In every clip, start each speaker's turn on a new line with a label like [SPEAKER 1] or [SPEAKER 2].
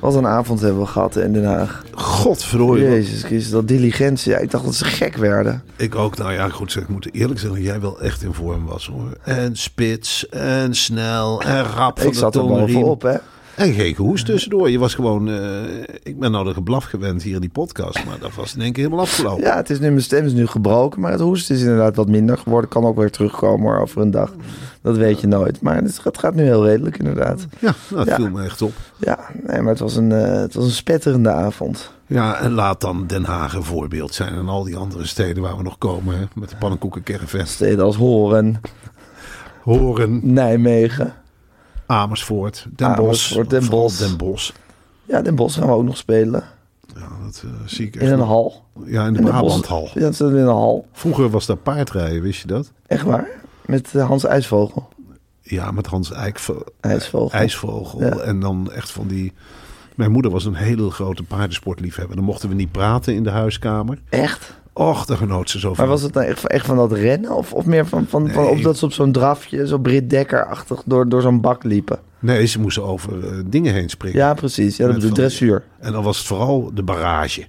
[SPEAKER 1] Wat een avond hebben we gehad in Den Haag.
[SPEAKER 2] Godverdorie.
[SPEAKER 1] Jezus Christus, dat diligentie. Ja, ik dacht dat ze gek werden.
[SPEAKER 2] Ik ook. Nou ja, goed zeg. Ik moet eerlijk zeggen, jij wel echt in vorm was hoor. En spits, en snel, en rap van
[SPEAKER 1] Ik
[SPEAKER 2] de
[SPEAKER 1] zat er bovenop, hè.
[SPEAKER 2] En geen gehoest tussendoor. Je was gewoon... eh, ik ben nou de geblaf gewend hier in die podcast. Maar dat was in één keer helemaal afgelopen.
[SPEAKER 1] Ja, het is nu, mijn stem is nu gebroken, maar het hoesten is inderdaad wat minder geworden. Kan ook weer terugkomen hoor, over een dag. Dat weet je nooit. Maar het gaat, gaat nu heel redelijk inderdaad.
[SPEAKER 2] Ja, nou, het
[SPEAKER 1] Ja.
[SPEAKER 2] viel me echt op.
[SPEAKER 1] Ja, nee, maar het was een, eh, het was een spetterende avond.
[SPEAKER 2] Ja, en laat dan Den Haag een voorbeeld zijn. En al die andere steden waar we nog komen. Hè, met de pannenkoekencaravan.
[SPEAKER 1] Steden als Horen,
[SPEAKER 2] Horen,
[SPEAKER 1] Nijmegen.
[SPEAKER 2] Amersfoort, Den Bosch.
[SPEAKER 1] Den Bosch.
[SPEAKER 2] Den Bosch.
[SPEAKER 1] Ja, Den Bosch gaan we ook nog spelen.
[SPEAKER 2] Ja, dat eh, zie ik echt.
[SPEAKER 1] In een
[SPEAKER 2] nog.
[SPEAKER 1] hal.
[SPEAKER 2] Ja, in de
[SPEAKER 1] In
[SPEAKER 2] Brabanthal.
[SPEAKER 1] Ja, dat in een hal.
[SPEAKER 2] Vroeger was daar paardrijden, wist je dat?
[SPEAKER 1] Echt waar? Met eh, Hans IJsvogel.
[SPEAKER 2] Ja, met Hans Eikvo
[SPEAKER 1] IJsvogel.
[SPEAKER 2] IJsvogel.
[SPEAKER 1] Ja.
[SPEAKER 2] En dan echt van die... Mijn moeder was een hele grote paardensportliefhebber. Dan mochten we niet praten in de huiskamer.
[SPEAKER 1] Echt?
[SPEAKER 2] Och, daar genoot ze zo van.
[SPEAKER 1] Maar was het nou echt, van- echt van dat rennen? Of, of meer van, van, van of dat ze op zo'n drafje, zo Brit Dekker-achtig, door, door zo'n bak liepen?
[SPEAKER 2] Nee, ze moesten over eh, dingen heen springen.
[SPEAKER 1] Ja, precies. Ja, dat
[SPEAKER 2] die-
[SPEAKER 1] dressuur.
[SPEAKER 2] En dan was het vooral de barrage.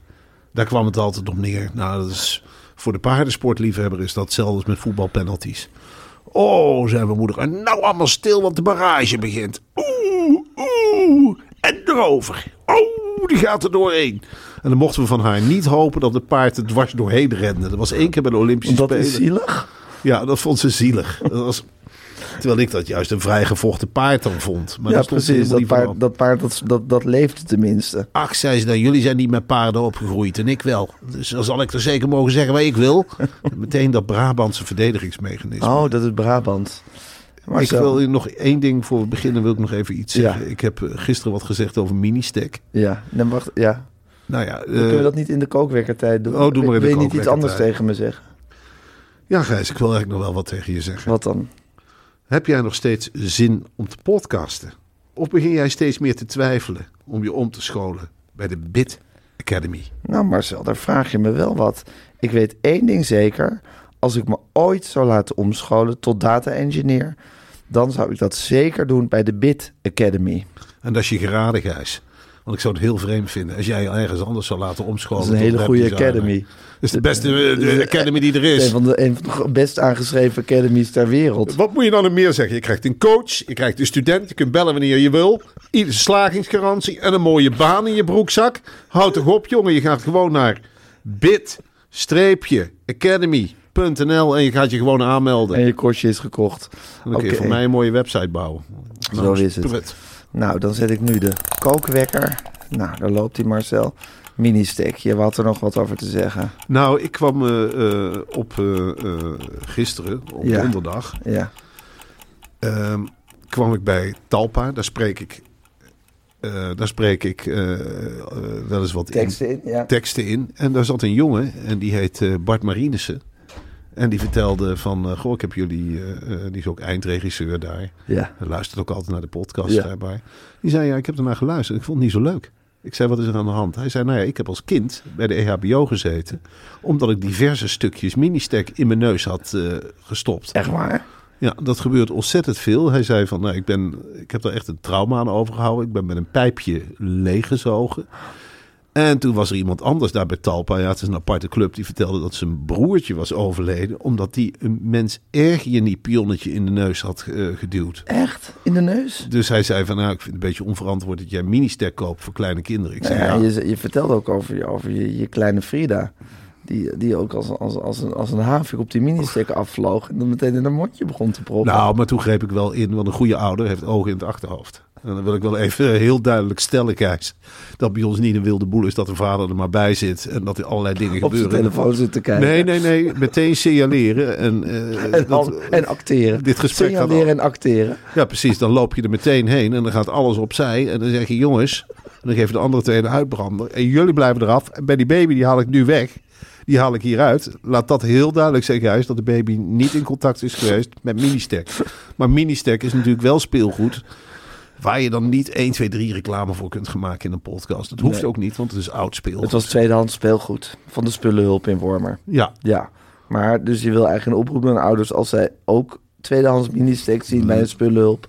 [SPEAKER 2] Daar kwam het altijd op neer. Nou, dat is, voor de paardensportliefhebber is dat hetzelfde als met voetbalpenalties. Oh, zei mijn moeder. En nou allemaal stil, want de barrage begint. Oeh, oeh. En erover. Oh, die gaat er doorheen. En dan mochten we van haar niet hopen dat het paard er dwars doorheen rende. Dat was één keer bij de Olympische
[SPEAKER 1] Dat
[SPEAKER 2] Spelen.
[SPEAKER 1] is zielig.
[SPEAKER 2] Ja, dat vond ze zielig. Dat was, terwijl ik dat juist een vrijgevochten paard dan vond. Maar
[SPEAKER 1] ja, precies. Dat paard, dat, paard dat, dat, dat leefde tenminste.
[SPEAKER 2] Ach, zei ze dan, jullie zijn niet met paarden opgegroeid en ik wel. Dus dan zal ik er zeker mogen zeggen wat ik wil. Meteen dat Brabantse verdedigingsmechanisme.
[SPEAKER 1] Oh, dat is Brabant.
[SPEAKER 2] Ik
[SPEAKER 1] Marcel.
[SPEAKER 2] wil nog één ding voor we beginnen, wil ik nog even iets
[SPEAKER 1] Ja.
[SPEAKER 2] zeggen. Ik heb eh, gisteren wat gezegd over mini-stack.
[SPEAKER 1] Ja, dan wacht, ja.
[SPEAKER 2] Nou ja,
[SPEAKER 1] kunnen we
[SPEAKER 2] eh,
[SPEAKER 1] dat niet in de kookwerkertijd doen.
[SPEAKER 2] Oh, doe maar in de
[SPEAKER 1] Wil je niet iets anders tegen me zeggen?
[SPEAKER 2] ja Gijs, ik wil eigenlijk nog wel wat tegen je zeggen.
[SPEAKER 1] Wat dan?
[SPEAKER 2] Heb jij nog steeds zin om te podcasten? Of begin jij steeds meer te twijfelen om je om te scholen bij de Bit Academy?
[SPEAKER 1] Nou Marcel, daar vraag je me wel wat. Ik weet één ding zeker. Als ik me ooit zou laten omscholen tot data engineer... dan zou ik dat zeker doen bij de Bit Academy.
[SPEAKER 2] En dat is je geraden, Gijs. Want ik zou het heel vreemd vinden als jij je ergens anders zou laten omscholen.
[SPEAKER 1] Dat is een hele goede academy.
[SPEAKER 2] Dat is de beste de academy die er
[SPEAKER 1] Een
[SPEAKER 2] is.
[SPEAKER 1] van, de, een van de best aangeschreven academies ter wereld.
[SPEAKER 2] Wat moet je dan nog meer zeggen? Je krijgt een coach, je krijgt een student, je kunt bellen wanneer je wil. Iedere slagingsgarantie en een mooie baan in je broekzak. Houd toch op, jongen. Je gaat gewoon naar en je gaat je gewoon aanmelden.
[SPEAKER 1] En je kostje is gekocht.
[SPEAKER 2] Dan kun je voor mij een mooie website bouwen.
[SPEAKER 1] Zo is het. Nou, dan zet ik nu de kookwekker. Nou, daar loopt hij Marcel. Mini-steak, je had er nog wat over te zeggen.
[SPEAKER 2] Nou, ik kwam eh, eh, op eh, gisteren, op
[SPEAKER 1] Ja.
[SPEAKER 2] donderdag,
[SPEAKER 1] Ja,
[SPEAKER 2] ehm, kwam ik bij Talpa. Daar spreek ik, eh, daar spreek ik eh, wel eens wat
[SPEAKER 1] teksten in, ja.
[SPEAKER 2] teksten in. En daar zat een jongen en die heet Bart Marinissen. En die vertelde van, eh, goh, ik heb jullie, eh, eh, die is ook eindregisseur daar.
[SPEAKER 1] Ja.
[SPEAKER 2] Hij luistert ook altijd naar de podcast
[SPEAKER 1] Ja.
[SPEAKER 2] daarbij. Die zei, ja, ik heb ernaar geluisterd. Ik vond het niet zo leuk. Ik zei, wat is er aan de hand? Hij zei, nou ja, ik heb als kind bij de EHBO gezeten. Omdat ik diverse stukjes ministek in mijn neus had gestopt.
[SPEAKER 1] Echt waar?
[SPEAKER 2] Ja, dat gebeurt ontzettend veel. Hij zei van, nou, ik, ben, ik heb er echt een trauma aan overgehouden. Ik ben met een pijpje leeggezogen. En toen was er iemand anders daar bij Talpa. Ja, het is een aparte club. Die vertelde dat zijn broertje was overleden. Omdat hij een mens erg in die pionnetje in de neus had eh, geduwd.
[SPEAKER 1] Echt? In de neus?
[SPEAKER 2] Dus hij zei van, nou, ik vind het een beetje onverantwoord dat jij minister koopt voor kleine kinderen. Ik zei,
[SPEAKER 1] Ja,
[SPEAKER 2] ja,
[SPEAKER 1] je, je vertelde ook over, je, over je, je kleine Frida. Die, die ook als, als, als, een, als een havik op die ministek afvloog. En dan meteen in haar mondje begon te proppen.
[SPEAKER 2] Nou, maar toen greep ik wel in, want een goede ouder heeft ogen in het achterhoofd. En dan wil ik wel even heel duidelijk stellen, Gijs. Dat bij ons niet een wilde boel is dat de vader er maar bij zit. En dat er allerlei dingen
[SPEAKER 1] op zijn
[SPEAKER 2] gebeuren.
[SPEAKER 1] telefoon zit te kijken.
[SPEAKER 2] Nee, nee, nee. Meteen signaleren. En, eh,
[SPEAKER 1] En,
[SPEAKER 2] dat-
[SPEAKER 1] al- en acteren.
[SPEAKER 2] dit gesprek gaat
[SPEAKER 1] Signaleren
[SPEAKER 2] al-
[SPEAKER 1] en acteren.
[SPEAKER 2] Ja, precies. Dan loop je er meteen heen en dan gaat alles opzij. En dan zeg je, jongens, en dan geven de andere twee een uitbrander. En jullie blijven eraf. En bij die baby, die haal ik nu weg. Die haal ik hieruit. Laat dat heel duidelijk zeggen, juist dat de baby niet in contact is geweest met Ministek. Maar Ministek is natuurlijk wel speelgoed. Waar je dan niet 1, 2, 3 reclame voor kunt gaan maken in een podcast. Dat hoeft
[SPEAKER 1] Nee.
[SPEAKER 2] ook niet, want het is oud speelgoed.
[SPEAKER 1] Het was tweedehands speelgoed van de spullenhulp in Wormer.
[SPEAKER 2] Ja,
[SPEAKER 1] Ja, maar dus je wil eigenlijk een oproep doen aan ouders als zij ook tweedehands mini-sticks zien bij een spullenhulp.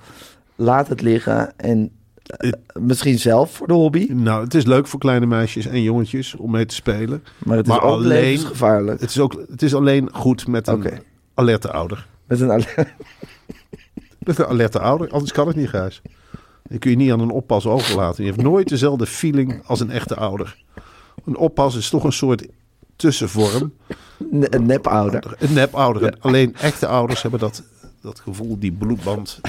[SPEAKER 1] Laat het liggen en eh, misschien zelf voor de hobby,
[SPEAKER 2] nou, het is leuk voor kleine meisjes en jongetjes om mee te spelen.
[SPEAKER 1] maar het is
[SPEAKER 2] Maar
[SPEAKER 1] ook
[SPEAKER 2] alleen-
[SPEAKER 1] levensgevaarlijk.
[SPEAKER 2] Het is, ook, het is alleen goed met een alerte ouder.
[SPEAKER 1] Met een alle-
[SPEAKER 2] Met een alerte ouder, anders kan het niet, Gijs. Die kun je niet aan een oppas overlaten. Je hebt nooit dezelfde feeling als een echte ouder. Een oppas is toch een soort tussenvorm.
[SPEAKER 1] een nepouder.
[SPEAKER 2] Een nepouder. En Alleen echte ouders hebben dat, dat gevoel, die bloedband.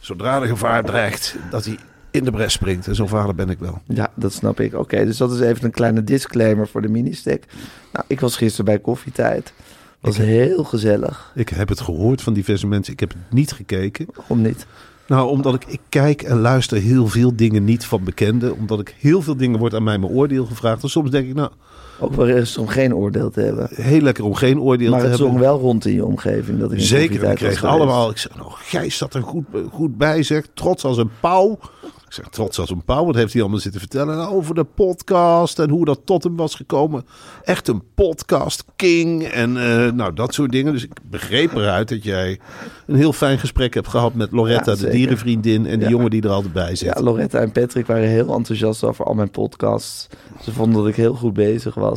[SPEAKER 2] zodra er gevaar dreigt, dat hij in de bres springt. En zo'n vader ben ik wel.
[SPEAKER 1] Ja, dat snap ik. Oké, dus dat is even een kleine disclaimer voor de mini-stick. Nou, ik was gisteren bij koffietijd. Was heel gezellig.
[SPEAKER 2] Ik heb het gehoord van diverse mensen. Ik heb het niet gekeken.
[SPEAKER 1] Waarom niet?
[SPEAKER 2] Nou, omdat ik, ik kijk en luister heel veel dingen niet van bekenden. Omdat ik heel veel dingen wordt aan mij mijn oordeel gevraagd. En soms denk ik, nou,
[SPEAKER 1] Ook wel eens om geen oordeel te hebben.
[SPEAKER 2] heel lekker om geen oordeel
[SPEAKER 1] maar
[SPEAKER 2] te
[SPEAKER 1] het
[SPEAKER 2] hebben.
[SPEAKER 1] zong wel rond in je omgeving. Dat
[SPEAKER 2] Zeker, we kregen allemaal. Ik zeg, nou, Gijs zat er goed, goed bij, zeg. Trots als een pauw. Ik zeg, trots als een pauw. Wat heeft hij allemaal zitten vertellen Nou, over de podcast en hoe dat tot hem was gekomen. Echt een podcast king en eh, nou, dat soort dingen. Dus ik begreep eruit dat jij een heel fijn gesprek hebt gehad met Loretta,
[SPEAKER 1] Ja,
[SPEAKER 2] de dierenvriendin en
[SPEAKER 1] Ja.
[SPEAKER 2] jongen die er altijd bij zit.
[SPEAKER 1] Ja, Loretta en Patrick waren heel enthousiast over al mijn podcasts. Ze vonden dat ik heel goed bezig was.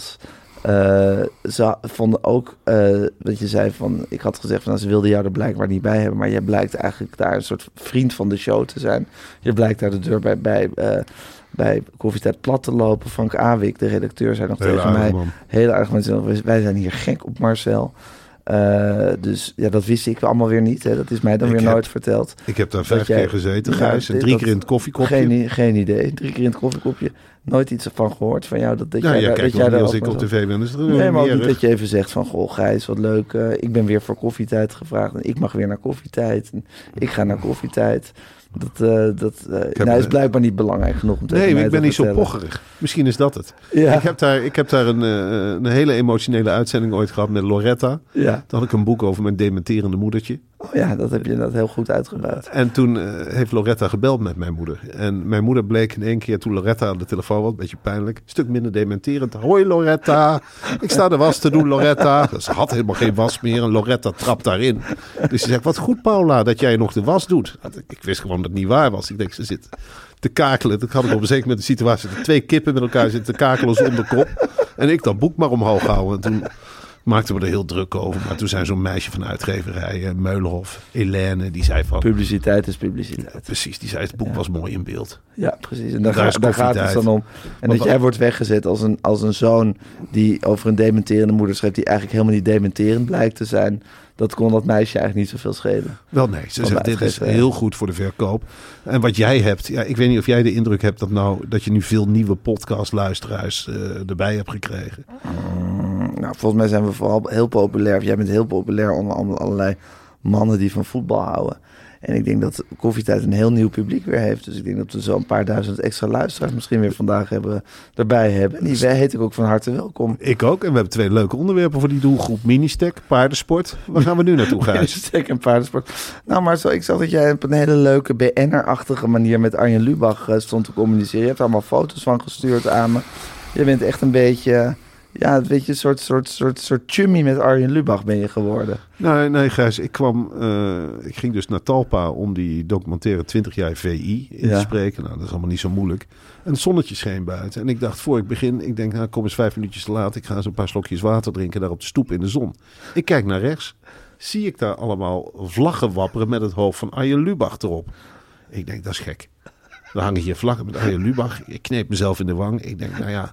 [SPEAKER 1] Eh, ze vonden ook, eh wat je zei van, ik had gezegd van, nou, ze wilden jou er blijkbaar niet bij hebben, maar jij blijkt eigenlijk daar een soort vriend van de show te zijn. Je blijkt daar de deur bij, bij, eh, bij Koffietijd plat te lopen. Frank Awik, de redacteur, zei nog tegen mij,
[SPEAKER 2] man.
[SPEAKER 1] heel erg mensen, wij zijn hier gek op Marcel. Eh, dus ja, dat wist ik allemaal weer niet. Hè. Dat is mij dan
[SPEAKER 2] Ik
[SPEAKER 1] weer
[SPEAKER 2] heb-
[SPEAKER 1] nooit verteld.
[SPEAKER 2] Ik heb daar vijf
[SPEAKER 1] jij-
[SPEAKER 2] keer gezeten,
[SPEAKER 1] Ja,
[SPEAKER 2] Gijs. En drie
[SPEAKER 1] dat-
[SPEAKER 2] keer in het koffiekopje.
[SPEAKER 1] Geen, geen idee. Drie keer in het koffiekopje. Nooit iets van gehoord van jou. Dat, dat
[SPEAKER 2] nou,
[SPEAKER 1] jij,
[SPEAKER 2] jij
[SPEAKER 1] daar-
[SPEAKER 2] kijkt
[SPEAKER 1] dat jij daar
[SPEAKER 2] als ik op tv ben. Dat is
[SPEAKER 1] Nee, maar ook
[SPEAKER 2] niet
[SPEAKER 1] dat je even zegt van... Goh, Gijs, wat leuk. eh, ik ben weer voor koffietijd gevraagd. En ik mag weer naar koffietijd. En ik ga naar koffietijd. Dat, eh, dat eh, nou, is
[SPEAKER 2] een-
[SPEAKER 1] blijkbaar niet belangrijk genoeg om tegen
[SPEAKER 2] Nee, ik
[SPEAKER 1] te
[SPEAKER 2] ben niet zo pocherig. Misschien is dat het.
[SPEAKER 1] Ja,
[SPEAKER 2] Ik, heb daar, ik heb daar een, eh, een hele emotionele uitzending ooit gehad met Loretta.
[SPEAKER 1] ja.
[SPEAKER 2] Toen had ik een boek over mijn dementerende moedertje.
[SPEAKER 1] Oh, ja, dat heb je inderdaad heel goed uitgebuit.
[SPEAKER 2] En toen eh, heeft Loretta gebeld met mijn moeder. En mijn moeder bleek in één keer, toen Loretta aan de telefoon was, een beetje pijnlijk, een stuk minder dementerend. Hoi Loretta, ik sta de was te doen Loretta. Ze had helemaal geen was meer en Loretta trapt daarin. Dus ze zegt, wat goed Paula dat jij nog de was doet. Ik wist gewoon dat het niet waar was. Ik denk, ze zit te kakelen. Dat had ik op een moment de situatie dat twee kippen met elkaar zitten te kakelen zonder kop. En ik dat boek maar omhoog houden. En toen maakten we er heel druk over. Maar toen zei zo'n meisje van de uitgeverij, eh, Meulenhof, Helene, die zei van...
[SPEAKER 1] Publiciteit is publiciteit.
[SPEAKER 2] Precies, die zei het boek was mooi in beeld.
[SPEAKER 1] Ja, precies. En daar,
[SPEAKER 2] Daar
[SPEAKER 1] ga-
[SPEAKER 2] is
[SPEAKER 1] daar gaat het dan om. En dat jij wordt weggezet als een, als een zoon die over een dementerende moeder schrijft... die eigenlijk helemaal niet dementerend blijkt te zijn. Dat kon dat meisje eigenlijk niet zoveel schelen.
[SPEAKER 2] Wel nee, ze zegt dit is heel goed voor de verkoop. En wat jij hebt, ja, ik weet niet of jij de indruk hebt dat, nou, dat je nu veel nieuwe podcastluisteraars eh erbij hebt gekregen.
[SPEAKER 1] Nou, volgens mij zijn we vooral heel populair. Jij bent heel populair onder allerlei mannen die van voetbal houden. En ik denk dat Koffietijd een heel nieuw publiek weer heeft. Dus ik denk dat we zo een paar duizend extra luisteraars misschien weer vandaag hebben, erbij hebben. En die heet ik ook van harte welkom.
[SPEAKER 2] Ik ook. En we hebben twee leuke onderwerpen voor die doelgroep. Ministek, paardensport. Waar gaan we nu naartoe, Gijs?
[SPEAKER 1] Stek en paardensport. Nou, maar zo, ik zag dat jij op een hele leuke BN'er-achtige manier met Arjen Lubach eh, stond te communiceren. Je hebt allemaal foto's van gestuurd aan me. Je bent echt een beetje, ja, een beetje een soort, soort, soort, soort chummy met Arjen Lubach ben je geworden.
[SPEAKER 2] Nee, nee, Gijs. Ik kwam, eh, ik ging dus naar Talpa om die documentaire 20 jaar VI in
[SPEAKER 1] Ja.
[SPEAKER 2] te spreken. Nou, dat is allemaal niet zo moeilijk. En het zonnetje scheen buiten. En ik dacht, voor ik begin, ik denk, nou, kom eens vijf minuutjes te laat. Ik ga eens een paar slokjes water drinken daar op de stoep in de zon. Ik kijk naar rechts. Zie ik daar allemaal vlaggen wapperen met het hoofd van Arjen Lubach erop. Ik denk, dat is gek. Er hangen hier vlaggen met Arjen Lubach. Ik kneep mezelf in de wang. Ik denk, nou ja,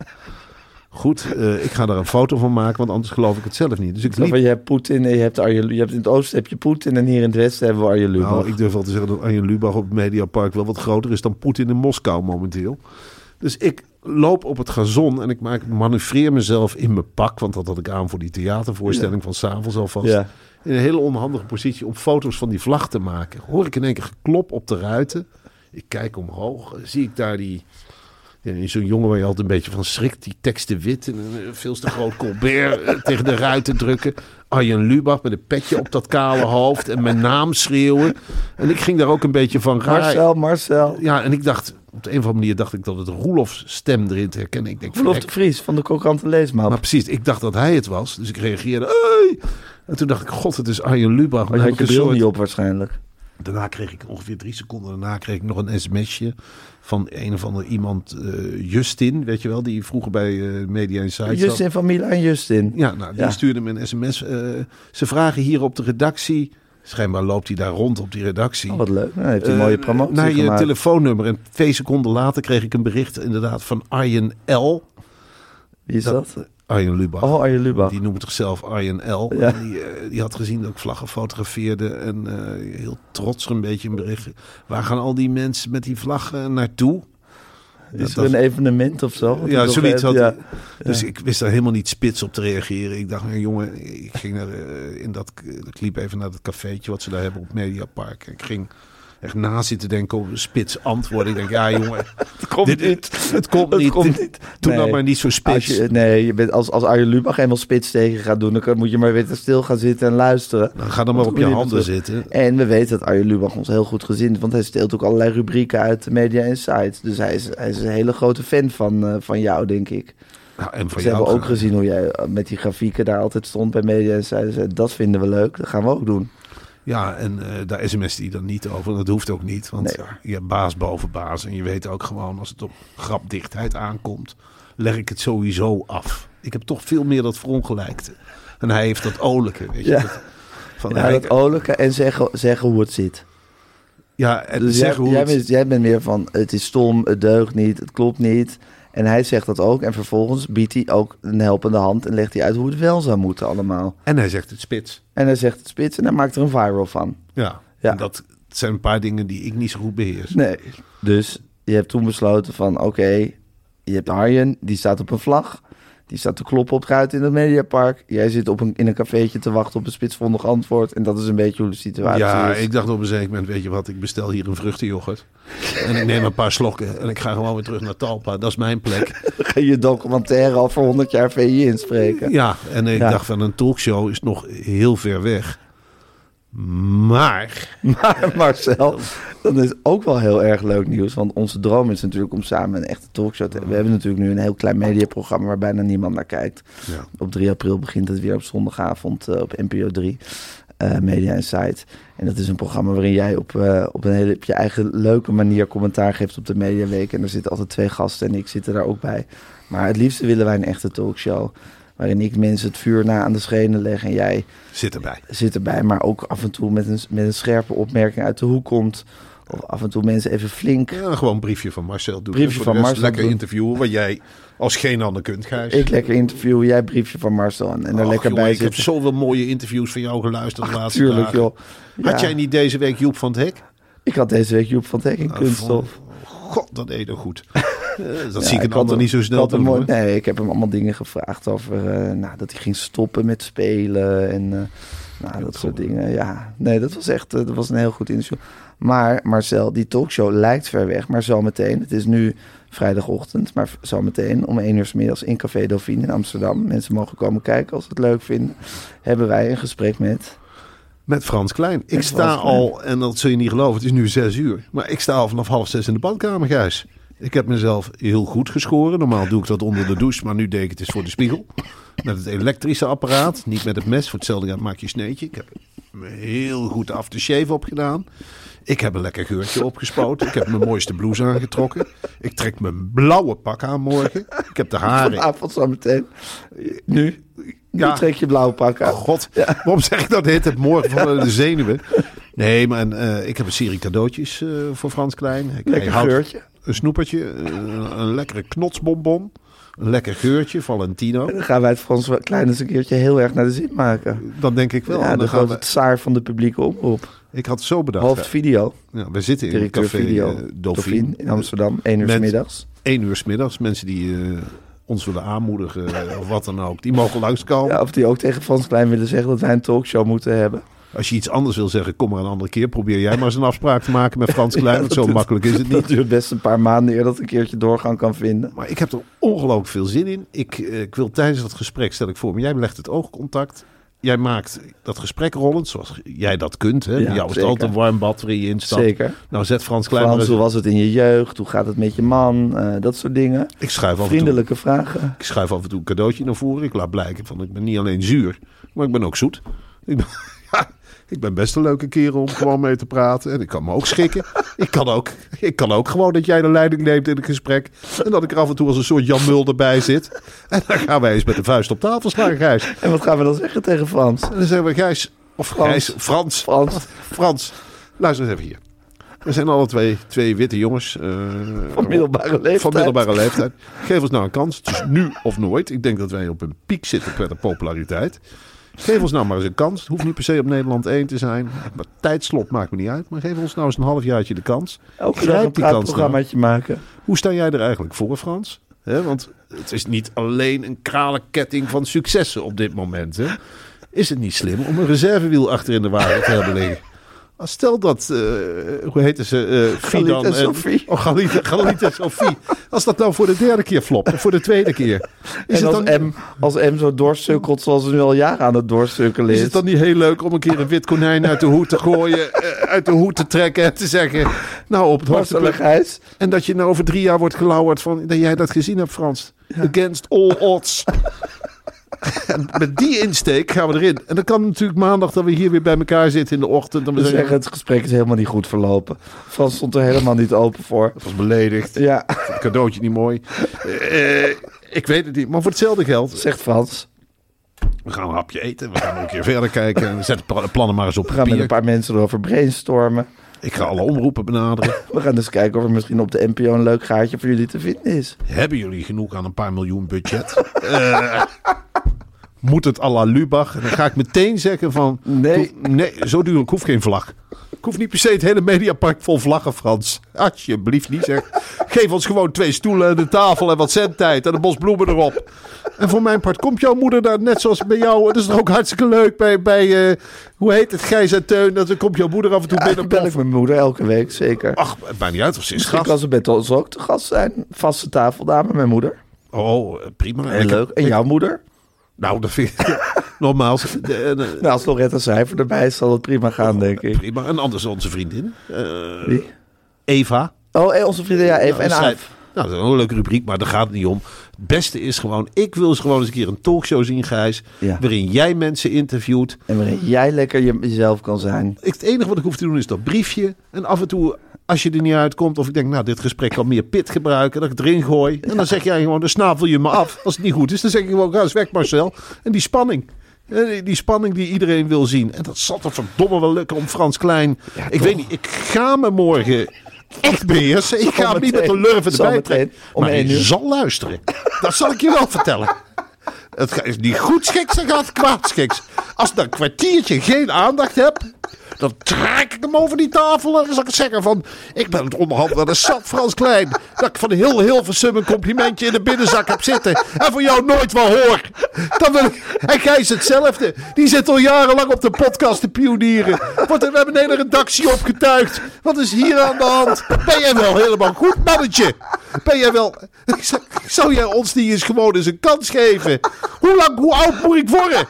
[SPEAKER 2] goed, eh, ik ga daar een foto van maken, want anders geloof ik het zelf niet. Dus ik liep
[SPEAKER 1] van, je hebt Poetin en je hebt Arjen Lu- je hebt in het oosten heb je Poetin en hier in het westen hebben we Arjen Lubach.
[SPEAKER 2] Nou, ik durf wel te zeggen dat Arjen Lubach op het Mediapark wel wat groter is dan Poetin in Moskou momenteel. Dus ik loop op het gazon en ik maak, manoeuvreer mezelf in mijn pak. Want dat had ik aan voor die theatervoorstelling van s'avonds alvast.
[SPEAKER 1] Ja.
[SPEAKER 2] In een hele onhandige positie om foto's van die vlag te maken. Hoor ik in één keer geklop op de ruiten. Ik kijk omhoog. Zie ik daar die... Zo'n jongen waar je altijd een beetje van schrikt. Die teksten wit en een eh, veel te groot Colbert eh, tegen de ruiten drukken. Arjen Lubach met een petje op dat kale hoofd. En mijn naam schreeuwen. En ik ging daar ook een beetje van raar.
[SPEAKER 1] Marcel, Marcel.
[SPEAKER 2] Ja, en ik dacht... Op de een of andere manier dacht ik dat het Roelofs stem erin te herkennen. Ik denk, verrek.
[SPEAKER 1] de Vries van de Kokante Leesmap.
[SPEAKER 2] Maar precies, ik dacht dat hij het was. Dus ik reageerde, hey! En toen dacht ik, god, het is Arjen Lubach.
[SPEAKER 1] Maar je
[SPEAKER 2] heb
[SPEAKER 1] had je bril
[SPEAKER 2] soort-
[SPEAKER 1] niet op waarschijnlijk.
[SPEAKER 2] Daarna kreeg ik ongeveer drie seconden daarna kreeg ik nog een sms'je van een of ander iemand, eh, Justin, weet je wel, die vroeger bij eh, Media Insight zat.
[SPEAKER 1] Justin van Mila en Justin.
[SPEAKER 2] Ja, nou, die
[SPEAKER 1] Ja.
[SPEAKER 2] stuurde me een sms. eh, ze vragen hier op de redactie. Schijnbaar loopt hij daar rond op die redactie.
[SPEAKER 1] Oh, wat leuk. Nou, heeft hij een
[SPEAKER 2] Eh,
[SPEAKER 1] mooie promotie
[SPEAKER 2] Naar je
[SPEAKER 1] gemaakt.
[SPEAKER 2] telefoonnummer. En twee seconden later kreeg ik een bericht inderdaad van Arjen L.
[SPEAKER 1] Wie is dat?
[SPEAKER 2] Arjen Lubach.
[SPEAKER 1] Oh, Arjen Lubach.
[SPEAKER 2] Die noemt zichzelf Arjen L.
[SPEAKER 1] Ja.
[SPEAKER 2] Die, eh, die had gezien dat ik vlaggen fotografeerde. En eh, heel trots een beetje een bericht. Waar gaan al die mensen met die vlaggen naartoe?
[SPEAKER 1] Is
[SPEAKER 2] Dat
[SPEAKER 1] er een evenement of zo?
[SPEAKER 2] Ja, zoiets had
[SPEAKER 1] Ja.
[SPEAKER 2] Dus ik wist daar helemaal niet spits op te reageren. Ik dacht, nou, jongen, ik ging naar, eh, in dat, ik liep even naar dat cafeetje wat ze daar hebben op Mediapark. Ik ging echt na zitten denken over spits antwoord. Ik denk, ja jongen,
[SPEAKER 1] Het komt
[SPEAKER 2] dit,
[SPEAKER 1] niet.
[SPEAKER 2] Het komt niet.
[SPEAKER 1] komt niet.
[SPEAKER 2] Nou
[SPEAKER 1] Nee.
[SPEAKER 2] maar niet zo
[SPEAKER 1] Als
[SPEAKER 2] spits.
[SPEAKER 1] je, nee, je bent, als, als Arjen Lubach eenmaal spits tegen gaat doen, dan moet je maar weer stil gaan zitten en luisteren.
[SPEAKER 2] Dan ga dan maar op je handen zitten.
[SPEAKER 1] En we weten dat Arjen Lubach ons heel goed gezien want hij steelt ook allerlei rubrieken uit de Media Insights. Dus hij is, hij is een hele grote fan van, eh, van jou, denk ik.
[SPEAKER 2] Nou, en voor
[SPEAKER 1] Ze hebben ook gezien hoe jij eh, met die grafieken daar altijd stond bij Media. En dat vinden we leuk, dat gaan we ook doen.
[SPEAKER 2] Ja, en eh, daar sms die dan niet over. Dat hoeft ook niet. Want
[SPEAKER 1] Nee,
[SPEAKER 2] je hebt baas boven baas. En je weet ook gewoon, als het op grapdichtheid aankomt, leg ik het sowieso af. Ik heb toch veel meer dat verongelijkte. En hij heeft dat olijke, weet je.
[SPEAKER 1] Ja.
[SPEAKER 2] Dat- van,
[SPEAKER 1] Ja, dat olijke en zeggen, zeggen hoe het zit.
[SPEAKER 2] ja, en
[SPEAKER 1] Dus
[SPEAKER 2] zeg
[SPEAKER 1] jij,
[SPEAKER 2] hoe
[SPEAKER 1] jij,
[SPEAKER 2] het-
[SPEAKER 1] bent, jij bent meer van het is stom, het deugt niet, het klopt niet. En hij zegt dat ook. En vervolgens biedt hij ook een helpende hand en legt hij uit hoe het wel zou moeten allemaal.
[SPEAKER 2] En hij zegt het spits.
[SPEAKER 1] En hij zegt het spits en hij maakt er een viral van.
[SPEAKER 2] Ja,
[SPEAKER 1] Ja.
[SPEAKER 2] En dat zijn een paar dingen die ik niet zo goed beheers.
[SPEAKER 1] Nee. Dus je hebt toen besloten van oké, je hebt Arjen, die staat op een vlag. Die staat te kloppen op het ruit in het Mediapark. Jij zit op een, in een cafeetje te wachten op een spitsvondig antwoord. En dat is een beetje hoe de situatie
[SPEAKER 2] Ja,
[SPEAKER 1] is.
[SPEAKER 2] ik dacht op een zeker moment, weet je wat, ik bestel hier een vruchtenyoghurt. en ik neem een paar slokken en ik ga gewoon weer terug naar Talpa. Dat is mijn plek.
[SPEAKER 1] ga je documentaire al voor 100 jaar VI inspreken.
[SPEAKER 2] Ja, en ik
[SPEAKER 1] Ja.
[SPEAKER 2] dacht van een talkshow is nog heel ver weg. Maar,
[SPEAKER 1] Maar Marcel, dat is ook wel heel erg leuk nieuws. Want onze droom is natuurlijk om samen een echte talkshow te hebben. We hebben natuurlijk nu een heel klein mediaprogramma waar bijna niemand naar kijkt.
[SPEAKER 2] Ja.
[SPEAKER 1] Op 3 april begint het weer op zondagavond eh, op NPO 3. eh, Media Insight. En dat is een programma waarin jij op, eh, op een hele op je eigen leuke manier commentaar geeft op de Mediaweek. En er zitten altijd twee gasten en ik zit er daar ook bij. Maar het liefste willen wij een echte talkshow. Waarin ik mensen het vuur na aan de schenen leg en jij
[SPEAKER 2] zit erbij.
[SPEAKER 1] zit erbij, maar ook af en toe met een, met een scherpe opmerking uit de hoek komt. Of af en toe mensen even flink.
[SPEAKER 2] Ja, gewoon een briefje van Marcel doen.
[SPEAKER 1] Briefje van Marcel
[SPEAKER 2] Lekker
[SPEAKER 1] doen.
[SPEAKER 2] interviewen, wat jij als geen ander kunt, Gijs.
[SPEAKER 1] Ik lekker interview, jij briefje van Marcel en, en er lekker
[SPEAKER 2] jongen,
[SPEAKER 1] bij
[SPEAKER 2] ik heb zoveel mooie interviews van jou geluisterd de laatste
[SPEAKER 1] Tuurlijk
[SPEAKER 2] dagen.
[SPEAKER 1] joh.
[SPEAKER 2] Had jij niet deze week Joep van het Hek?
[SPEAKER 1] Ik had deze week Joep van Teck in
[SPEAKER 2] Ah,
[SPEAKER 1] kunststof.
[SPEAKER 2] God, dat deed er goed. Dat
[SPEAKER 1] Ja,
[SPEAKER 2] zie ik ander
[SPEAKER 1] hem-
[SPEAKER 2] niet zo snel doen.
[SPEAKER 1] mooi-. Nee, ik heb hem allemaal dingen gevraagd over eh, nou, dat hij ging stoppen met spelen. En eh, Nou, dat soort dingen. Ja, nee, dat was echt eh, dat was een heel goed interview. Maar Marcel, die talkshow lijkt ver weg. Maar zometeen, het is nu vrijdagochtend, maar zometeen om 1 uur 's middags in Café Dauphine in Amsterdam. Mensen mogen komen kijken als ze het leuk vinden. Hebben wij een gesprek met.
[SPEAKER 2] Met Frans Klein. Ik sta
[SPEAKER 1] Klein.
[SPEAKER 2] al, en dat zul je niet geloven, het is nu zes uur. Maar ik sta al vanaf half zes in de badkamer, Gijs. Ik heb mezelf heel goed geschoren. Normaal doe ik dat onder de douche, maar nu deed ik het eens voor de spiegel. Met het elektrische apparaat, niet met het mes. Voor hetzelfde geld maak je sneetje. Ik heb me heel goed af de shave opgedaan. Ik heb een lekker geurtje opgespoten. Ik heb mijn mooiste blouse aangetrokken. Ik trek mijn blauwe pak aan morgen. Ik heb de haren
[SPEAKER 1] Vanavond zometeen. Nu. Nu
[SPEAKER 2] Ja.
[SPEAKER 1] trek je blauwe pak aan.
[SPEAKER 2] Oh god, waarom zeg ik dat dit het morgen van de zenuwen? Nee, maar eh, ik heb een serie cadeautjes eh, voor Frans Klein. Ik,
[SPEAKER 1] Lekker
[SPEAKER 2] hij houdt
[SPEAKER 1] geurtje.
[SPEAKER 2] Een snoepertje, een, een lekkere knotsbonbon, een lekker geurtje, Valentino.
[SPEAKER 1] En dan gaan wij het Frans Klein eens een keertje heel erg naar de zin maken.
[SPEAKER 2] Dat denk ik wel.
[SPEAKER 1] ja,
[SPEAKER 2] En
[SPEAKER 1] de
[SPEAKER 2] dan
[SPEAKER 1] grote
[SPEAKER 2] we,
[SPEAKER 1] tsaar van de publieke omroep.
[SPEAKER 2] ik had zo bedacht.
[SPEAKER 1] Hoofd video.
[SPEAKER 2] ja, we zitten in
[SPEAKER 1] Directeur
[SPEAKER 2] café
[SPEAKER 1] video.
[SPEAKER 2] eh,
[SPEAKER 1] Dauphine in Amsterdam. 1 uur 's middags.
[SPEAKER 2] 1 uur 's middags. Mensen die eh, ons willen aanmoedigen eh, of wat dan ook, die mogen langskomen.
[SPEAKER 1] Ja, of die ook tegen Frans Klein willen zeggen dat wij een talkshow moeten hebben.
[SPEAKER 2] Als je iets anders wil zeggen, kom maar een andere keer. Probeer jij maar eens een afspraak te maken met Frans Klein. want zo makkelijk is het niet.
[SPEAKER 1] Dat duurt best een paar maanden eer dat een keertje doorgang kan vinden.
[SPEAKER 2] Maar ik heb er ongelooflijk veel zin in. Ik, eh, ik wil tijdens dat gesprek, stel ik voor me, jij legt het oogcontact. Jij maakt dat gesprek rollend, zoals jij dat kunt. Hè?
[SPEAKER 1] Ja,
[SPEAKER 2] jou is het altijd een warm bad waarin je instapt.
[SPEAKER 1] Zeker.
[SPEAKER 2] Nou, zet Frans Klein maar
[SPEAKER 1] Frans, hoe was het in je jeugd? Hoe gaat het met je man? Eh, dat soort dingen.
[SPEAKER 2] Ik schuif, af en toe,
[SPEAKER 1] Vriendelijke vragen.
[SPEAKER 2] ik schuif af en toe een cadeautje naar voren. Ik laat blijken van, ik ben niet alleen zuur, maar ik ben ook zoet. Ik ben, ja, ik ben best een leuke kerel om gewoon mee te praten. En ik kan me ook schikken. Ik kan ook, ik kan ook gewoon dat jij de leiding neemt in het gesprek. En dat ik er af en toe als een soort Jan Mulder bij zit. En dan gaan wij eens met de vuist op tafel slaan, Gijs.
[SPEAKER 1] En wat gaan we dan zeggen tegen Frans?
[SPEAKER 2] En dan zeggen we, Gijs, of
[SPEAKER 1] Frans.
[SPEAKER 2] Gijs, Frans,
[SPEAKER 1] Frans.
[SPEAKER 2] Frans, luister eens even hier. We zijn alle twee, twee witte jongens. eh,
[SPEAKER 1] Van middelbare leeftijd.
[SPEAKER 2] Van middelbare leeftijd. Geef ons nou een kans. Het is nu of nooit. Ik denk dat wij op een piek zitten qua de populariteit. Geef ons nou maar eens een kans. Het hoeft niet per se op Nederland 1 te zijn. Maar tijdslot maakt me niet uit. Maar geef ons nou eens een halfjaartje de kans.
[SPEAKER 1] Elke
[SPEAKER 2] Grijp
[SPEAKER 1] dag een
[SPEAKER 2] nou.
[SPEAKER 1] praatprogrammaatje maken.
[SPEAKER 2] Hoe sta jij er eigenlijk voor, Frans? Want het is niet alleen een kralenketting van successen op dit moment. Hè? Is het niet slim om een reservewiel achter in de wagen te hebben liggen? Als Stel dat, eh, hoe heette ze? eh Fidan
[SPEAKER 1] en Sophie.
[SPEAKER 2] Oh, Galit, Galit en Sophie. Als dat nou voor de derde keer flopt, of voor de tweede keer. Is
[SPEAKER 1] en
[SPEAKER 2] het,
[SPEAKER 1] als,
[SPEAKER 2] dan,
[SPEAKER 1] M, als M zo doorsukkelt zoals ze nu al jaren aan het doorsukkelen
[SPEAKER 2] is
[SPEAKER 1] is.
[SPEAKER 2] het dan niet heel leuk om een keer een wit konijn uit de hoed te gooien, eh, uit de hoed te trekken en te zeggen, nou op het hoogtepunt. En dat je nou over drie jaar wordt gelauwerd van dat jij dat gezien hebt, Frans. Against all odds. En met die insteek gaan we erin. En dan kan natuurlijk maandag dat we hier weer bij elkaar zitten in de ochtend. En we zeggen,
[SPEAKER 1] zeggen, het gesprek is helemaal niet goed verlopen. Frans stond er helemaal niet open voor.
[SPEAKER 2] dat was beledigd.
[SPEAKER 1] Ja,
[SPEAKER 2] Het cadeautje niet mooi. Eh, ik weet het niet. Maar voor hetzelfde geld.
[SPEAKER 1] zegt Frans.
[SPEAKER 2] We gaan een hapje eten. We gaan nog een keer verder kijken. En we zetten pla- plannen maar eens op
[SPEAKER 1] We gaan met een paar mensen erover brainstormen.
[SPEAKER 2] Ik ga alle omroepen benaderen.
[SPEAKER 1] We gaan dus kijken of er misschien op de NPO een leuk gaatje voor jullie te vinden is.
[SPEAKER 2] Hebben jullie genoeg aan een paar miljoen budget? Eh, moet het à la Lubach? En dan ga ik meteen zeggen van...
[SPEAKER 1] Nee.
[SPEAKER 2] nee, zo duur. Ik hoef geen vlag. Ik hoef niet per se het hele mediapark vol vlaggen, Frans. Alsjeblieft niet, zeg. Geef ons gewoon twee stoelen en een tafel en wat zendtijd en een bos bloemen erop. En voor mijn part komt jouw moeder daar net zoals bij jou. Dat is toch ook hartstikke leuk bij, bij eh, hoe heet het, Gijs en Teun. Dat dan komt jouw moeder af en toe
[SPEAKER 1] Ja,
[SPEAKER 2] binnen.
[SPEAKER 1] bel ik mijn moeder elke week, zeker.
[SPEAKER 2] Ach, het maakt niet uit of ze is gast.
[SPEAKER 1] kan ze met ons ook te gast zijn. Vaste tafeldame, mijn moeder.
[SPEAKER 2] Oh, prima. Ik-
[SPEAKER 1] leuk. En jouw moeder?
[SPEAKER 2] Nou, dat vind ik... Nogmaals, de- de-
[SPEAKER 1] Nou, als Loretta Cijfer erbij is, zal het prima gaan, denk ik.
[SPEAKER 2] prima. En anders onze vriendin. eh,
[SPEAKER 1] Wie?
[SPEAKER 2] Eva.
[SPEAKER 1] Oh, eh, onze vrienden, ja, en
[SPEAKER 2] Nou,
[SPEAKER 1] Aaf.
[SPEAKER 2] Nou, dat is een leuke rubriek, maar daar gaat het niet om. Het beste is gewoon, ik wil eens gewoon eens een keer een talkshow zien, Gijs.
[SPEAKER 1] Ja.
[SPEAKER 2] Waarin jij mensen interviewt.
[SPEAKER 1] En waarin jij lekker je- jezelf kan zijn.
[SPEAKER 2] Ik, het enige wat ik hoef te doen is dat briefje. En af en toe, als je er niet uitkomt, of ik denk, nou, dit gesprek kan meer pit gebruiken, dat ik het erin gooi. En dan zeg jij gewoon, dan snavel je me af. Als het niet goed is, dan zeg ik gewoon, ga eens weg, Marcel. En die spanning. eh, die- spanning die iedereen wil zien. En dat zal toch verdomme wel lukken om Frans Klein. ik weet niet, ik ga me morgen echt beheersen. Ik ga hem niet met de lurven erbij trekken. maar hij zal luisteren. Dat zal ik je wel vertellen. Het is niet goed schiks, dan gaat het kwaad schiks. Als ik een kwartiertje geen aandacht heb, Dan trek ik hem over die tafel en dan zal ik zeggen van... Ik ben het onderhand wel een zat Frans Klein. Dat ik van heel Hilversum een complimentje in de binnenzak heb zitten. En voor jou nooit wel hoor. Dan wil ik... En Gijs hetzelfde. Die zit al jarenlang op de podcast te pionieren. Wordt We hebben een hele redactie opgetuigd. Wat is hier aan de hand? Ben jij wel helemaal goed, mannetje? Ben jij wel... Zou jij ons niet eens gewoon eens een kans geven? Hoe lang, hoe oud moet ik worden?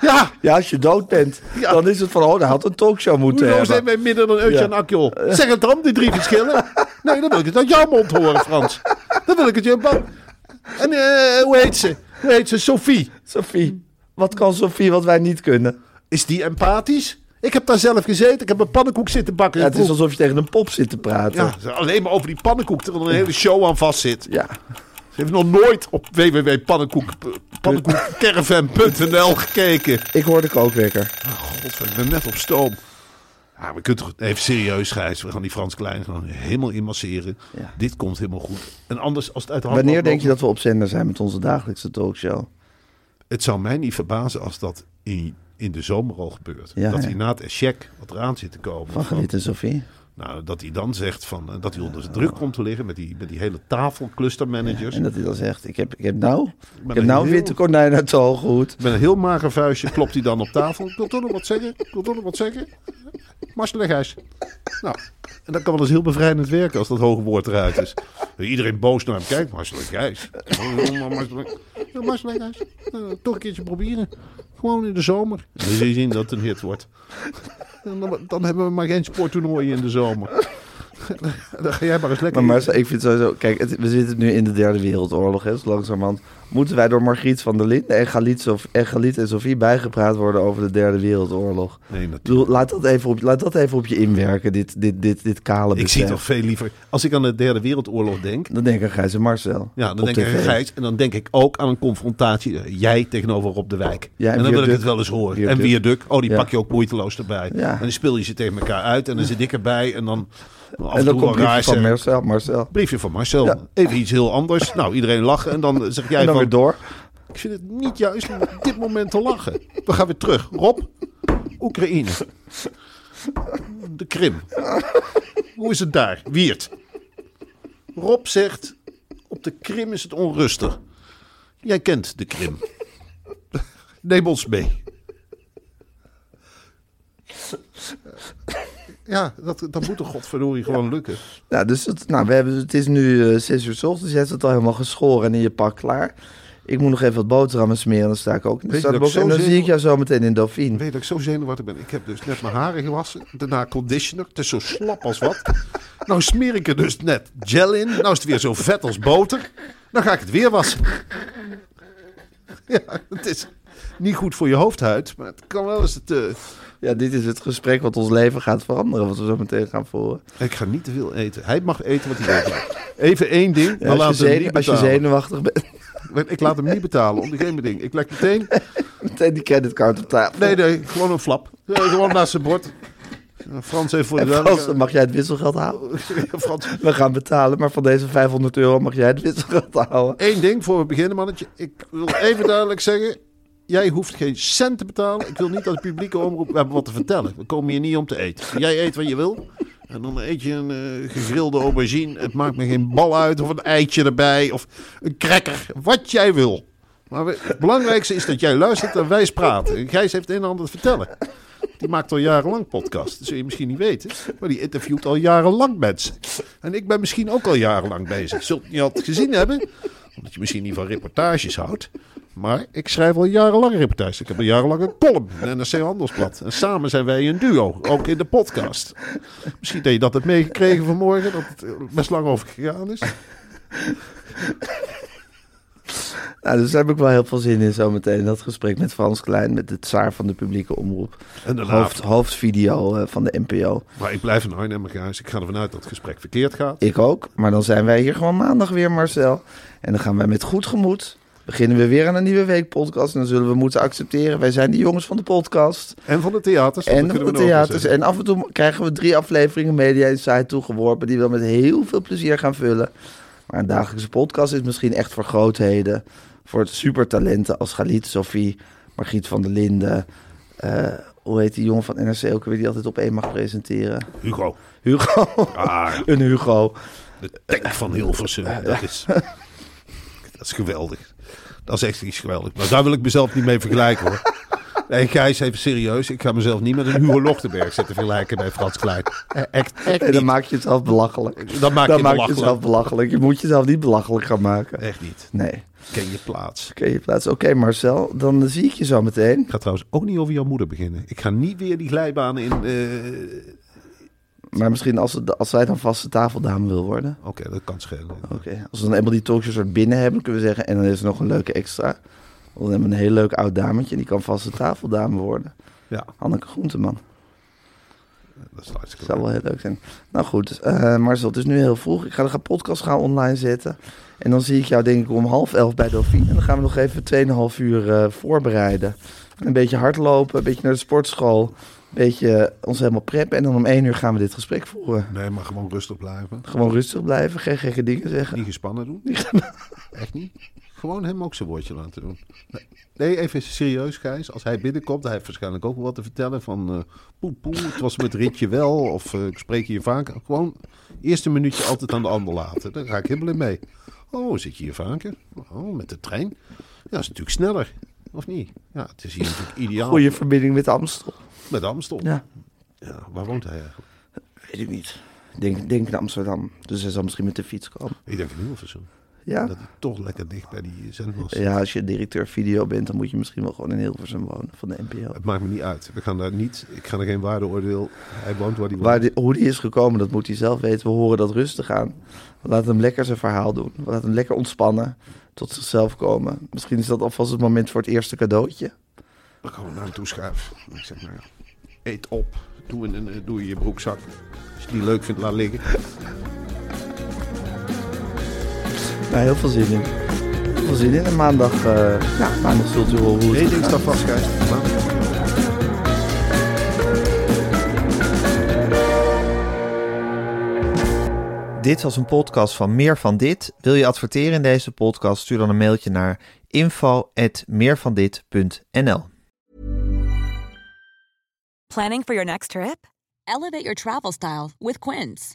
[SPEAKER 2] Ja,
[SPEAKER 1] Ja, als je dood bent,
[SPEAKER 2] Ja.
[SPEAKER 1] dan is het van, oh, hij had een talkshow moeten
[SPEAKER 2] hoezo zijn wij midden dan Eutje en Akjol? Zeg het dan, die drie verschillen. Nee, dan wil ik het uit jouw mond horen, Frans. Dan wil ik het je... En eh, hoe heet ze? Hoe heet ze? Sophie.
[SPEAKER 1] Sophie, wat kan Sophie wat wij niet kunnen?
[SPEAKER 2] Is die empathisch? Ik heb daar zelf gezeten. Ik heb een pannenkoek zitten bakken.
[SPEAKER 1] Ja, het is alsof je tegen een pop zit te praten.
[SPEAKER 2] Ja, alleen maar over die pannenkoek, terwijl er een hele show aan vast zit.
[SPEAKER 1] Ja.
[SPEAKER 2] Ze heeft nog nooit op www.pannenkoek- pannenkoekcaravan.nl gekeken.
[SPEAKER 1] Ik hoorde kookwekker.
[SPEAKER 2] God, ik ben net op stoom. Ja, we kunnen toch even serieus, Gijs. We gaan die Frans Klein gewoon helemaal inmasseren.
[SPEAKER 1] Ja.
[SPEAKER 2] Dit komt helemaal goed. En anders, als het uit de hand
[SPEAKER 1] Wanneer denk je dat we op zender zijn met onze dagelijkse talkshow?
[SPEAKER 2] Het zou mij niet verbazen als dat in, in de zomer al gebeurt.
[SPEAKER 1] Ja,
[SPEAKER 2] dat hij na het echec wat eraan zit te komen.
[SPEAKER 1] Van Geniet en Sophie.
[SPEAKER 2] Nou, dat hij dan zegt van, eh, dat hij onder zijn druk komt te liggen met die, met die hele tafel clustermanagers.
[SPEAKER 1] En dat hij dan zegt, ik heb, ik heb nou, ik heb nou
[SPEAKER 2] heel-
[SPEAKER 1] witte konijn uit de hooghoed.
[SPEAKER 2] Met een heel mager vuistje klopt hij dan op tafel. Ik wil toch nog wat zeggen? Ik wil toch nog wat zeggen? Marcel en Gijs. Nou, en dat kan wel eens heel bevrijdend werken als dat hoge woord eruit is. Iedereen boos naar hem kijkt. En Gijs. Nou, toch een keertje proberen. Gewoon in de zomer. Dan zul je zien dat het een hit wordt. Dan, dan hebben we maar geen sporttoernooien in de zomer. Dan ga jij maar eens lekker...
[SPEAKER 1] Maar Marcel, ik vind sowieso... Kijk, het- we zitten nu in de derde wereldoorlog, hè, zo langzamerhand. Moeten wij door Margriet van der Linden en Galit, Sof- en Galit en Sofie bijgepraat worden over de derde wereldoorlog?
[SPEAKER 2] Nee,
[SPEAKER 1] Ik
[SPEAKER 2] natuurlijk.
[SPEAKER 1] laat dat even op, laat dat even op je inwerken, dit, dit, dit, dit kale
[SPEAKER 2] Ik
[SPEAKER 1] besef.
[SPEAKER 2] zie toch veel liever... Als ik aan de derde wereldoorlog denk...
[SPEAKER 1] Dan denk ik aan Gijs en Marcel.
[SPEAKER 2] Ja, dan denk ik aan. Gijs. En dan denk ik ook aan een confrontatie. eh, Jij tegenover Rob de Wijk.
[SPEAKER 1] Ja, en
[SPEAKER 2] en dan wil ik het wel eens horen.
[SPEAKER 1] Viaduct.
[SPEAKER 2] En Viaduct. Oh, die
[SPEAKER 1] Ja.
[SPEAKER 2] pak je ook moeiteloos erbij.
[SPEAKER 1] Ja.
[SPEAKER 2] En dan speel je ze tegen elkaar uit. En dan zit ik erbij. En dan af
[SPEAKER 1] En dan komt briefje van. Marcel. Marcel.
[SPEAKER 2] Briefje van Marcel.
[SPEAKER 1] Ja.
[SPEAKER 2] Even iets heel anders. Nou, iedereen lachen. En dan zeg jij
[SPEAKER 1] En dan
[SPEAKER 2] van...
[SPEAKER 1] weer door.
[SPEAKER 2] Ik vind het niet juist om op dit moment te lachen. We gaan weer terug. Rob, Oekraïne. De Krim. Hoe is het daar? Wiert. Rob zegt, op de Krim is het onrustig. Jij kent de Krim. Neem ons mee. Ja, dat, dat moet toch godverdorie gewoon lukken.
[SPEAKER 1] Ja, dus het, nou, we hebben, het is nu eh, zes uur s ochtends. Je hebt het al helemaal geschoren en in je pak klaar. Ik moet nog even wat boterhammen smeren. Dan sta ik ook in de. En dan zie ik jou zo meteen in Dauphine.
[SPEAKER 2] Weet dat ik zo zenuwachtig ben. Ik heb dus net mijn haren gewassen. Daarna conditioner. Het is zo slap als wat. Nou smeer ik er dus net gel in. Nou is het weer zo vet als boter. Dan ga ik het weer wassen. Ja, het is niet goed voor je hoofdhuid. Maar het kan wel eens het... eh,
[SPEAKER 1] Ja, dit is het gesprek wat ons leven gaat veranderen. Wat we zo meteen gaan voeren.
[SPEAKER 2] Ik ga niet te veel eten. Hij mag eten wat hij wil. Even één ding.
[SPEAKER 1] Ja,
[SPEAKER 2] maar laat
[SPEAKER 1] als, je
[SPEAKER 2] hem niet
[SPEAKER 1] als je zenuwachtig bent,
[SPEAKER 2] Ik laat hem niet betalen. Om geen ding. Ik leg meteen...
[SPEAKER 1] meteen die creditcard op tafel.
[SPEAKER 2] Nee, nee. Gewoon een flap. Gewoon naast zijn bord. Frans even voor de
[SPEAKER 1] Frans, mag jij het wisselgeld houden?
[SPEAKER 2] Frans,
[SPEAKER 1] We gaan betalen, maar van deze 500 euro mag jij het wisselgeld houden.
[SPEAKER 2] Eén ding voor we beginnen, mannetje. Ik wil even duidelijk zeggen. Jij hoeft geen cent te betalen. Ik wil niet als publieke omroep. Hebben wat te vertellen. We komen hier niet om te eten. Jij eet wat je wil. En dan eet je een eh, gegrilde aubergine. Het maakt me geen bal uit. Of een eitje erbij. Of een cracker. Wat jij wil. Maar het belangrijkste is dat jij luistert en wij praten. En Gijs heeft een en ander te vertellen. Die maakt al jarenlang podcast. Dat zul je misschien niet weten. Maar die interviewt al jarenlang mensen. En ik ben misschien ook al jarenlang bezig. Zult je niet altijd gezien hebben. Omdat je misschien niet van reportages houdt. Maar ik schrijf al jarenlang reportages. Ik heb al jarenlang een column in NRC Handelsblad. En samen zijn wij een duo. Ook in de podcast. Misschien dat je dat hebt meegekregen vanmorgen. Dat het er best lang over gegaan is.
[SPEAKER 1] Nou, dus daar heb ik wel heel veel zin in zometeen. Dat gesprek met Frans Klein, met de tsaar van de publieke omroep.
[SPEAKER 2] En daarna-
[SPEAKER 1] Hoofd, hoofdvideo eh, van de NPO.
[SPEAKER 2] Maar ik blijf een Arnhemmer, Gijs. Ik ga ervan uit dat het gesprek verkeerd gaat.
[SPEAKER 1] Ik ook. Maar dan zijn wij hier gewoon maandag weer, Marcel. En dan gaan wij met goed gemoed. Beginnen we weer aan een nieuwe weekpodcast. En dan zullen we moeten accepteren. Wij zijn de jongens van de podcast.
[SPEAKER 2] En van de theaters.
[SPEAKER 1] En van de theaters. En af en toe krijgen we drie afleveringen Media Insight toegeworpen. Die we met heel veel plezier gaan vullen. Maar een dagelijkse podcast is misschien echt voor grootheden. Voor supertalenten als Galit, Sophie, Margriet van der Linden. eh, hoe heet die jongen van NRC ook weer die altijd op één mag presenteren?
[SPEAKER 2] Hugo.
[SPEAKER 1] Hugo.
[SPEAKER 2] Ah,
[SPEAKER 1] Een Hugo.
[SPEAKER 2] de tank van Hilversum. Dat is, is geweldig. Dat is echt iets geweldig. Maar daar wil ik mezelf niet mee vergelijken hoor. Nee, Gijs, even serieus. Ik ga mezelf niet met een Hugo Lochtenberg zitten vergelijken bij Frans Klein. Eh, Echt, echt
[SPEAKER 1] En dan maak je jezelf belachelijk.
[SPEAKER 2] Dan maak
[SPEAKER 1] dan
[SPEAKER 2] je
[SPEAKER 1] maak je
[SPEAKER 2] belachelijk.
[SPEAKER 1] jezelf belachelijk. Je moet jezelf niet belachelijk gaan maken.
[SPEAKER 2] Echt niet.
[SPEAKER 1] Nee.
[SPEAKER 2] Ken je plaats.
[SPEAKER 1] Oké, je plaats. Oké, Marcel, dan zie ik je zo meteen.
[SPEAKER 2] Ik ga trouwens ook niet over jouw moeder beginnen. Ik ga niet weer die glijbaan in. eh,
[SPEAKER 1] Maar misschien als, het, als zij dan vaste tafeldame wil worden.
[SPEAKER 2] Oké, dat kan schelen.
[SPEAKER 1] Oké, als we dan eenmaal die talkshows er binnen hebben, kunnen we zeggen... en dan is er nog een leuke extra. Dan hebben we een heel leuk oud dametje... en die kan vaste tafeldame worden.
[SPEAKER 2] Ja,
[SPEAKER 1] Hanneke Groenteman.
[SPEAKER 2] dat is hartstikke
[SPEAKER 1] zou wel heel leuk zijn. Nou goed, eh Marcel, het is nu heel vroeg. Ik ga de podcast gaan online zetten. En dan zie ik jou denk ik om half elf bij Dauphine. En dan gaan we nog even 2,5 uur eh, voorbereiden. Een beetje hardlopen, een beetje naar de sportschool. Een beetje ons helemaal preppen. En dan om één uur gaan we dit gesprek voeren.
[SPEAKER 2] Nee, maar gewoon rustig blijven.
[SPEAKER 1] Gewoon rustig blijven, geen gekke dingen zeggen.
[SPEAKER 2] Niet gespannen doen. Echt niet. Gewoon hem ook zijn woordje laten doen. Nee, even serieus, Gijs. Als hij binnenkomt, hij heeft waarschijnlijk ook wel wat te vertellen van... eh poe, poe, het was met Ritje wel, of eh, ik spreek hier vaker. Gewoon eerste minuutje altijd aan de ander laten. Daar ga ik helemaal in mee. Oh, zit je hier vaker? Oh, met de trein? Ja, dat is natuurlijk sneller. Of niet? Ja, het is hier natuurlijk ideaal.
[SPEAKER 1] Goede verbinding met Amstel.
[SPEAKER 2] Met Amstel.
[SPEAKER 1] Ja,
[SPEAKER 2] Ja, waar woont hij eigenlijk?
[SPEAKER 1] weet ik niet. Denk, denk in Amsterdam. Dus hij zal misschien met de fiets komen.
[SPEAKER 2] Ik denk in Hilversum.
[SPEAKER 1] Ja.
[SPEAKER 2] Dat hij toch lekker dicht bij die zendmast
[SPEAKER 1] Ja, als je directeur video bent, dan moet je misschien wel gewoon in Hilversum wonen van de NPO.
[SPEAKER 2] Het maakt me niet uit. We gaan daar niet, ik ga er geen waardeoordeel. Hij woont waar hij woont.
[SPEAKER 1] Waar die, hoe die is gekomen, dat moet hij zelf weten. We horen dat rustig aan. We laten hem lekker zijn verhaal doen. We laten hem lekker ontspannen. Tot zichzelf komen. Misschien is dat alvast het moment voor het eerste cadeautje.
[SPEAKER 2] Dan gaan we naar hem toe schuiven. Ik zeg maar, eet op. Doe in, een- doe in je broekzak. Als je die leuk vindt, laat liggen.
[SPEAKER 1] Nou, heel veel zin in. Heel veel zin in. En maandag, eh, ja, maandag zult u horen hoe het gaat.
[SPEAKER 2] vast, Gijs.
[SPEAKER 3] Dit was een podcast van Meer van Dit. Wil je adverteren in deze podcast? Stuur dan een mailtje naar info@meervandit.nl.
[SPEAKER 4] Planning for your next trip?
[SPEAKER 5] Elevate your travel style with Quince.